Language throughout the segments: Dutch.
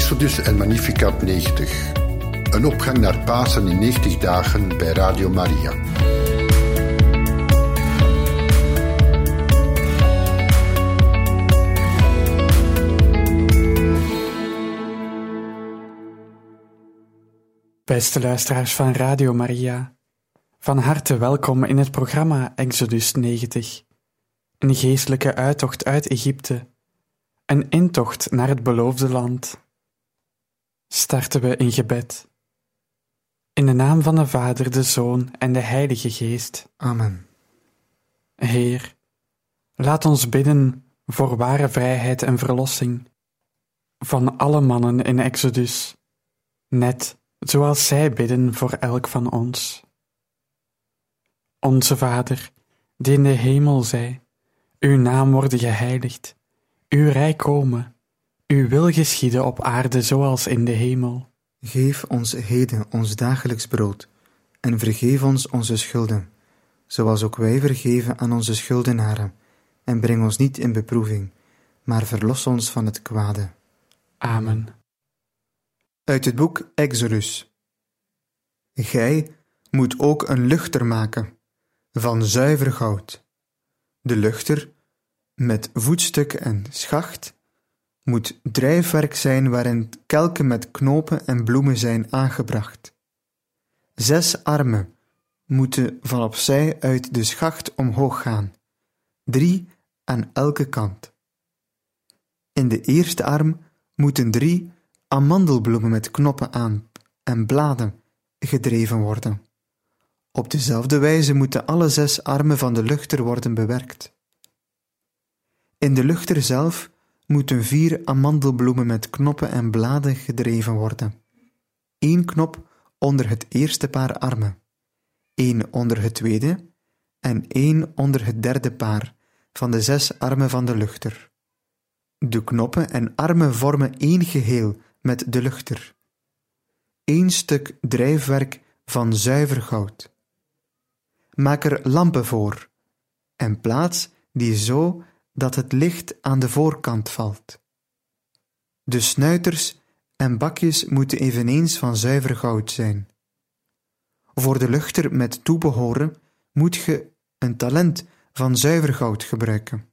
Exodus en Magnificat 90. Een opgang naar Pasen in 90 dagen bij Radio Maria. Beste luisteraars van Radio Maria, van harte welkom in het programma Exodus 90. Een geestelijke uittocht uit Egypte, een intocht naar het beloofde land. Starten we in gebed. In de naam van de Vader, de Zoon en de Heilige Geest. Amen. Heer, laat ons bidden voor ware vrijheid en verlossing van alle mannen in Exodus, net zoals zij bidden voor elk van ons. Onze Vader, die in de hemel zij, uw naam worden geheiligd, uw rijk komen, uw wil geschieden op aarde zoals in de hemel. Geef ons heden ons dagelijks brood, en vergeef ons onze schulden, zoals ook wij vergeven aan onze schuldenaren, en breng ons niet in beproeving, maar verlos ons van het kwade. Amen. Uit het boek Exodus. Gij moet ook een luchter maken van zuiver goud. De luchter, met voetstuk en schacht, moet drijfwerk zijn waarin kelken met knopen en bloemen zijn aangebracht. Zes armen moeten van opzij uit de schacht omhoog gaan, drie aan elke kant. In de eerste arm moeten drie amandelbloemen met knoppen aan en bladen gedreven worden. Op dezelfde wijze moeten alle zes armen van de luchter worden bewerkt. In de luchter zelf moeten vier amandelbloemen met knoppen en bladen gedreven worden. Eén knop onder het eerste paar armen, één onder het tweede en één onder het derde paar van de zes armen van de luchter. De knoppen en armen vormen één geheel met de luchter. Eén stuk drijfwerk van zuiver goud. Maak er lampen voor en plaats die zo dat het licht aan de voorkant valt. De snuiters en bakjes moeten eveneens van zuiver goud zijn. Voor de luchter met toebehoren moet je een talent van zuiver goud gebruiken.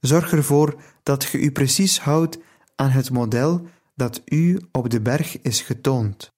Zorg ervoor dat je u precies houdt aan het model dat u op de berg is getoond.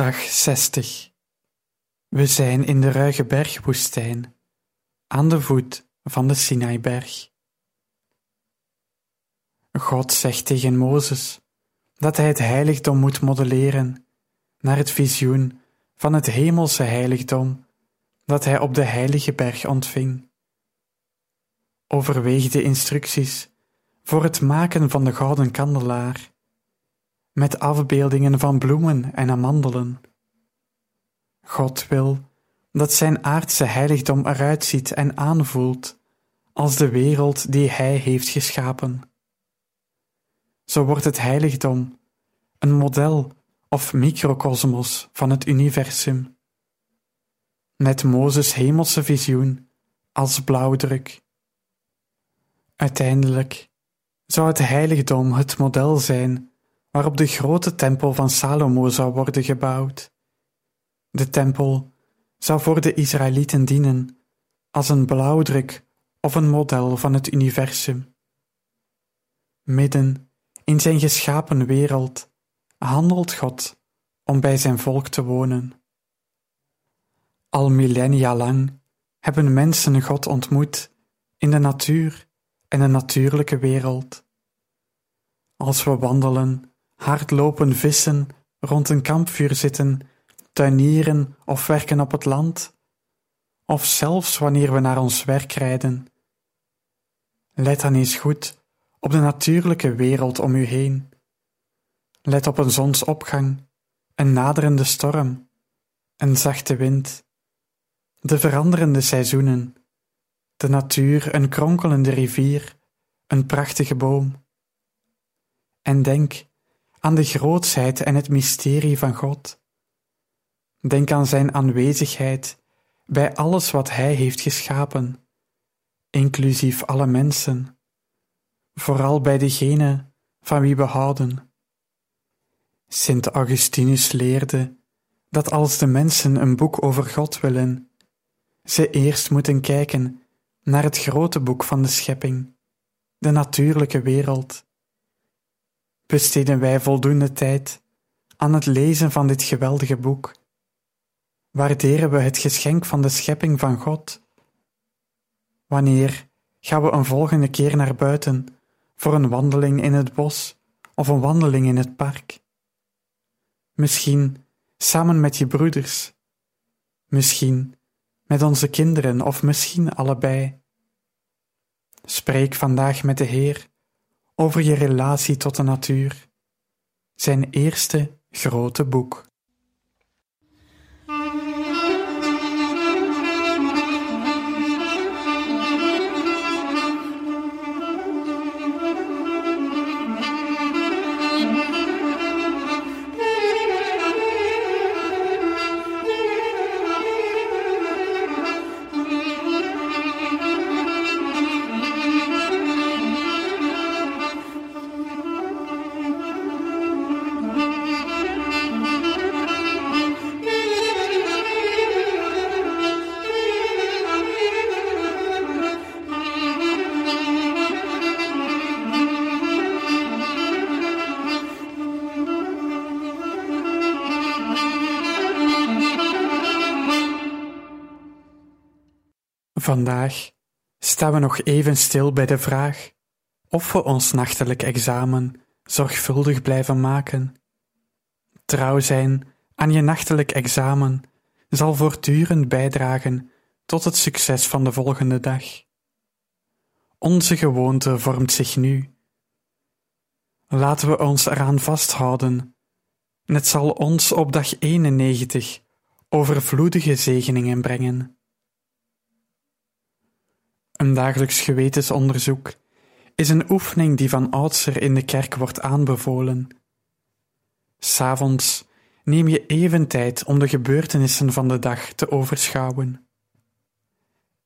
Dag 60. We zijn in de ruige bergwoestijn, aan de voet van de Sinaiberg. God zegt tegen Mozes dat hij het heiligdom moet modelleren naar het visioen van het hemelse heiligdom dat hij op de heilige berg ontving. Overweeg de instructies voor het maken van de gouden kandelaar met afbeeldingen van bloemen en amandelen. God wil dat zijn aardse heiligdom eruit ziet en aanvoelt als de wereld die Hij heeft geschapen. Zo wordt het heiligdom een model of microcosmos van het universum, met Mozes hemelse visioen als blauwdruk. Uiteindelijk zou het heiligdom het model zijn waarop de grote tempel van Salomo zou worden gebouwd. De tempel zou voor de Israëlieten dienen als een blauwdruk of een model van het universum. Midden in zijn geschapen wereld handelt God om bij zijn volk te wonen. Al millennia lang hebben mensen God ontmoet in de natuur en de natuurlijke wereld. Als we wandelen hardlopen, vissen, rond een kampvuur zitten, tuinieren of werken op het land, of zelfs wanneer we naar ons werk rijden. Let dan eens goed op de natuurlijke wereld om u heen, Let op een zonsopgang, een naderende storm, een zachte wind, de veranderende seizoenen, de natuur, een kronkelende rivier, een prachtige boom. En denk aan de grootsheid en het mysterie van God. Denk aan Zijn aanwezigheid bij alles wat Hij heeft geschapen, inclusief alle mensen, vooral bij degene van wie we houden. Sint Augustinus leerde dat als de mensen een boek over God willen, ze eerst moeten kijken naar het grote boek van de schepping, de natuurlijke wereld. Besteden wij voldoende tijd aan het lezen van dit geweldige boek? Waarderen we het geschenk van de schepping van God? Wanneer gaan we een volgende keer naar buiten voor een wandeling in het bos of een wandeling in het park? Misschien samen met je broeders, misschien met onze kinderen of misschien allebei. Spreek vandaag met de Heer over je relatie tot de natuur, zijn eerste grote boek. Vandaag staan we nog even stil bij de vraag of we ons nachtelijk examen zorgvuldig blijven maken. Trouw zijn aan je nachtelijk examen zal voortdurend bijdragen tot het succes van de volgende dag. Onze gewoonte vormt zich nu. Laten we ons eraan vasthouden. Het zal ons op dag 91 overvloedige zegeningen brengen. Een dagelijks gewetensonderzoek is een oefening die van oudsher in de kerk wordt aanbevolen. S'avonds neem je even tijd om de gebeurtenissen van de dag te overschouwen.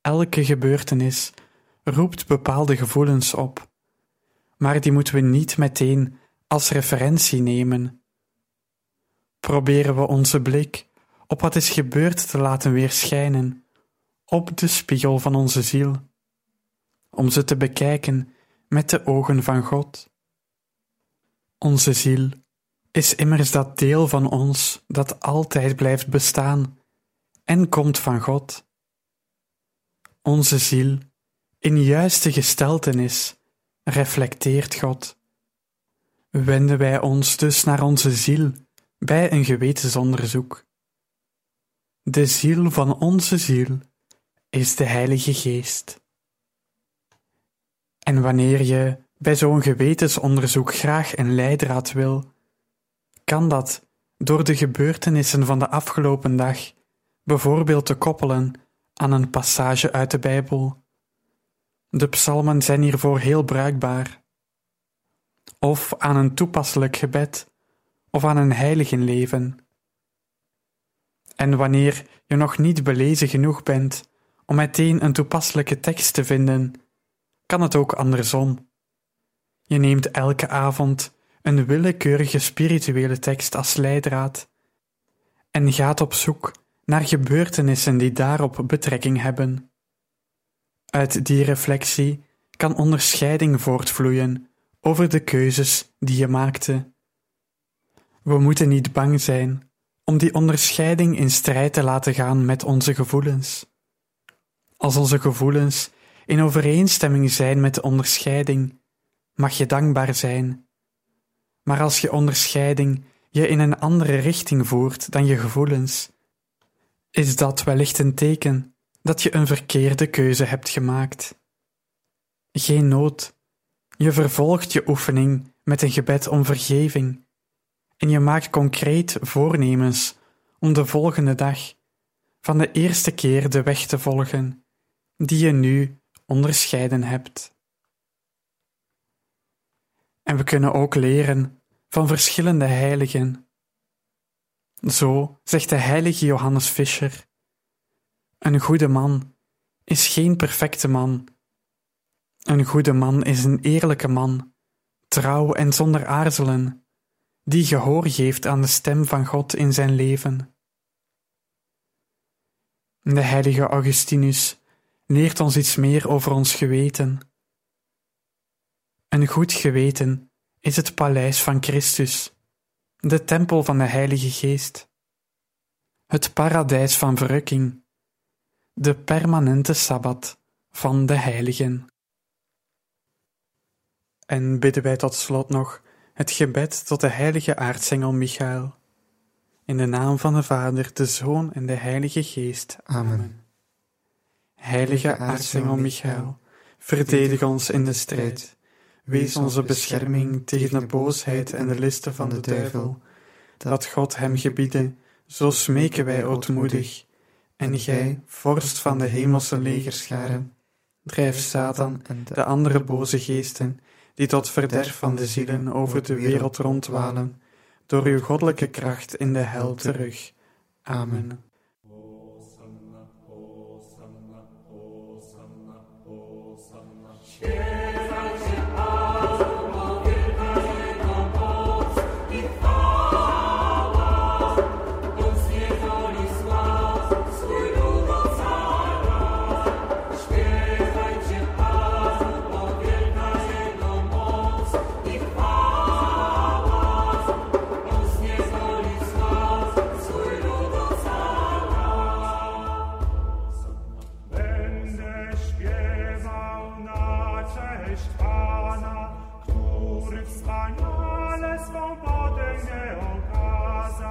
Elke gebeurtenis roept bepaalde gevoelens op, maar die moeten we niet meteen als referentie nemen. Proberen we onze blik op wat is gebeurd te laten weerschijnen, op de spiegel van onze ziel om ze te bekijken met de ogen van God. Onze ziel is immers dat deel van ons dat altijd blijft bestaan en komt van God. Onze ziel, in juiste gesteltenis, reflecteert God. Wenden wij ons dus naar onze ziel bij een gewetensonderzoek. De ziel van onze ziel is de Heilige Geest. En wanneer je bij zo'n gewetensonderzoek graag een leidraad wil, kan dat door de gebeurtenissen van de afgelopen dag bijvoorbeeld te koppelen aan een passage uit de Bijbel. De psalmen zijn hiervoor heel bruikbaar. Of aan een toepasselijk gebed, of aan een heiligenleven. En wanneer je nog niet belezen genoeg bent om meteen een toepasselijke tekst te vinden, kan het ook andersom. Je neemt elke avond een willekeurige spirituele tekst als leidraad en gaat op zoek naar gebeurtenissen die daarop betrekking hebben. Uit die reflectie kan onderscheiding voortvloeien over de keuzes die je maakte. We moeten niet bang zijn om die onderscheiding in strijd te laten gaan met onze gevoelens. Als onze gevoelens in overeenstemming zijn met de onderscheiding, mag je dankbaar zijn. Maar als je onderscheiding je in een andere richting voert dan je gevoelens, is dat wellicht een teken dat je een verkeerde keuze hebt gemaakt. Geen nood. Je vervolgt je oefening met een gebed om vergeving en je maakt concreet voornemens om de volgende dag van de eerste keer de weg te volgen die je nu onderscheiden hebt. En we kunnen ook leren van verschillende heiligen. Zo zegt de heilige Johannes Fischer: Een goede man is geen perfecte man. Een goede man is een eerlijke man, trouw en zonder aarzelen, die gehoor geeft aan de stem van God in zijn leven. De heilige Augustinus leert ons iets meer over ons geweten. Een goed geweten is het paleis van Christus, de tempel van de Heilige Geest, het paradijs van verrukking, de permanente sabbat van de heiligen. En bidden wij tot slot nog het gebed tot de heilige aartsengel Michael. In de naam van de Vader, de Zoon en de Heilige Geest. Amen. Heilige aartsengel Michael, verdedig ons in de strijd. Wees onze bescherming tegen de boosheid en de listen van de duivel. Dat God hem gebiede, zo smeken wij ootmoedig. En gij, vorst van de hemelse legerscharen, drijf Satan en de andere boze geesten, die tot verderf van de zielen over de wereld rondwalen, door uw goddelijke kracht in de hel terug. Amen.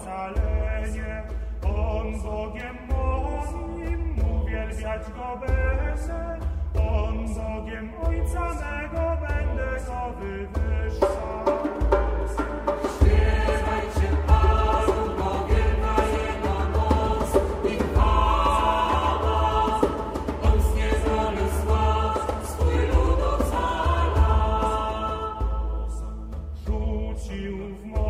ocalenie. On Bogiem moim, uwielbiać Go będę. On Bogiem Ojca mego, będę Go wywyższał. W morze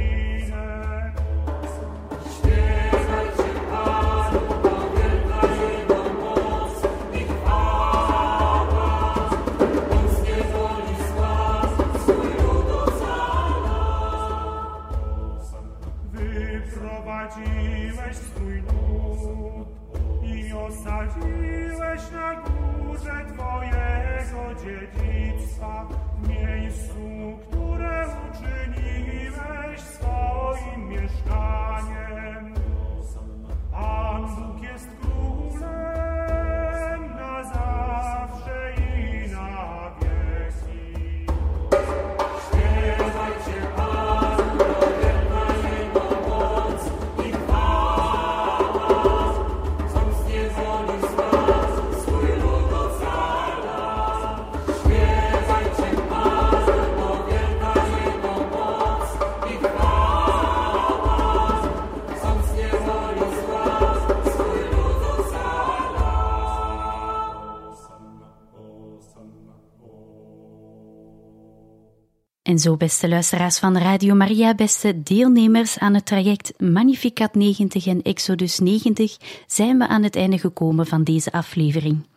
En zo, beste luisteraars van Radio Maria, beste deelnemers aan het traject Magnificat 90 en Exodus 90, zijn we aan het einde gekomen van deze aflevering.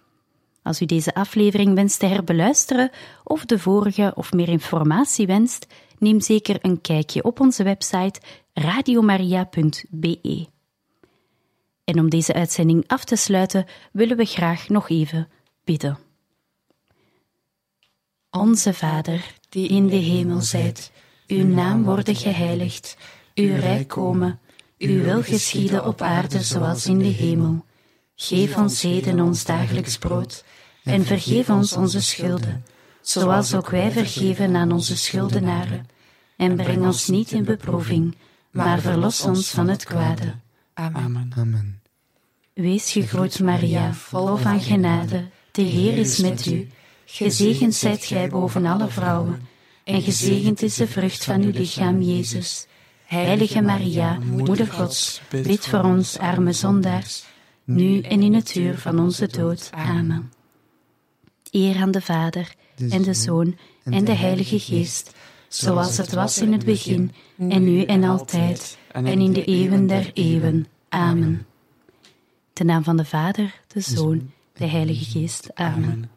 Als u deze aflevering wenst te herbeluisteren of de vorige of meer informatie wenst, neem zeker een kijkje op onze website radiomaria.be. En om deze uitzending af te sluiten, willen we graag nog even bidden. Onze Vader, die in de hemel zijt, uw naam worden geheiligd, uw rijk komen, uw wil geschieden op aarde zoals in de hemel. Geef ons heden ons dagelijks brood, en vergeef ons onze schulden, zoals ook wij vergeven aan onze schuldenaren. En breng ons niet in beproeving, maar verlos ons van het kwade. Amen. Amen. Wees gegroet, Maria, vol van genade. De Heer is met u. Gezegend zijt gij boven alle vrouwen, en gezegend is de vrucht van uw lichaam, Jezus. Heilige Maria, Moeder Gods, bid voor ons arme zondaars, nu en in het uur van onze dood. Amen. Eer aan de Vader, en de Zoon, en de Heilige Geest, zoals het was in het begin, en nu en altijd, en in de eeuwen der eeuwen. Amen. Ten naam van de Vader, de Zoon, de Heilige Geest. Amen.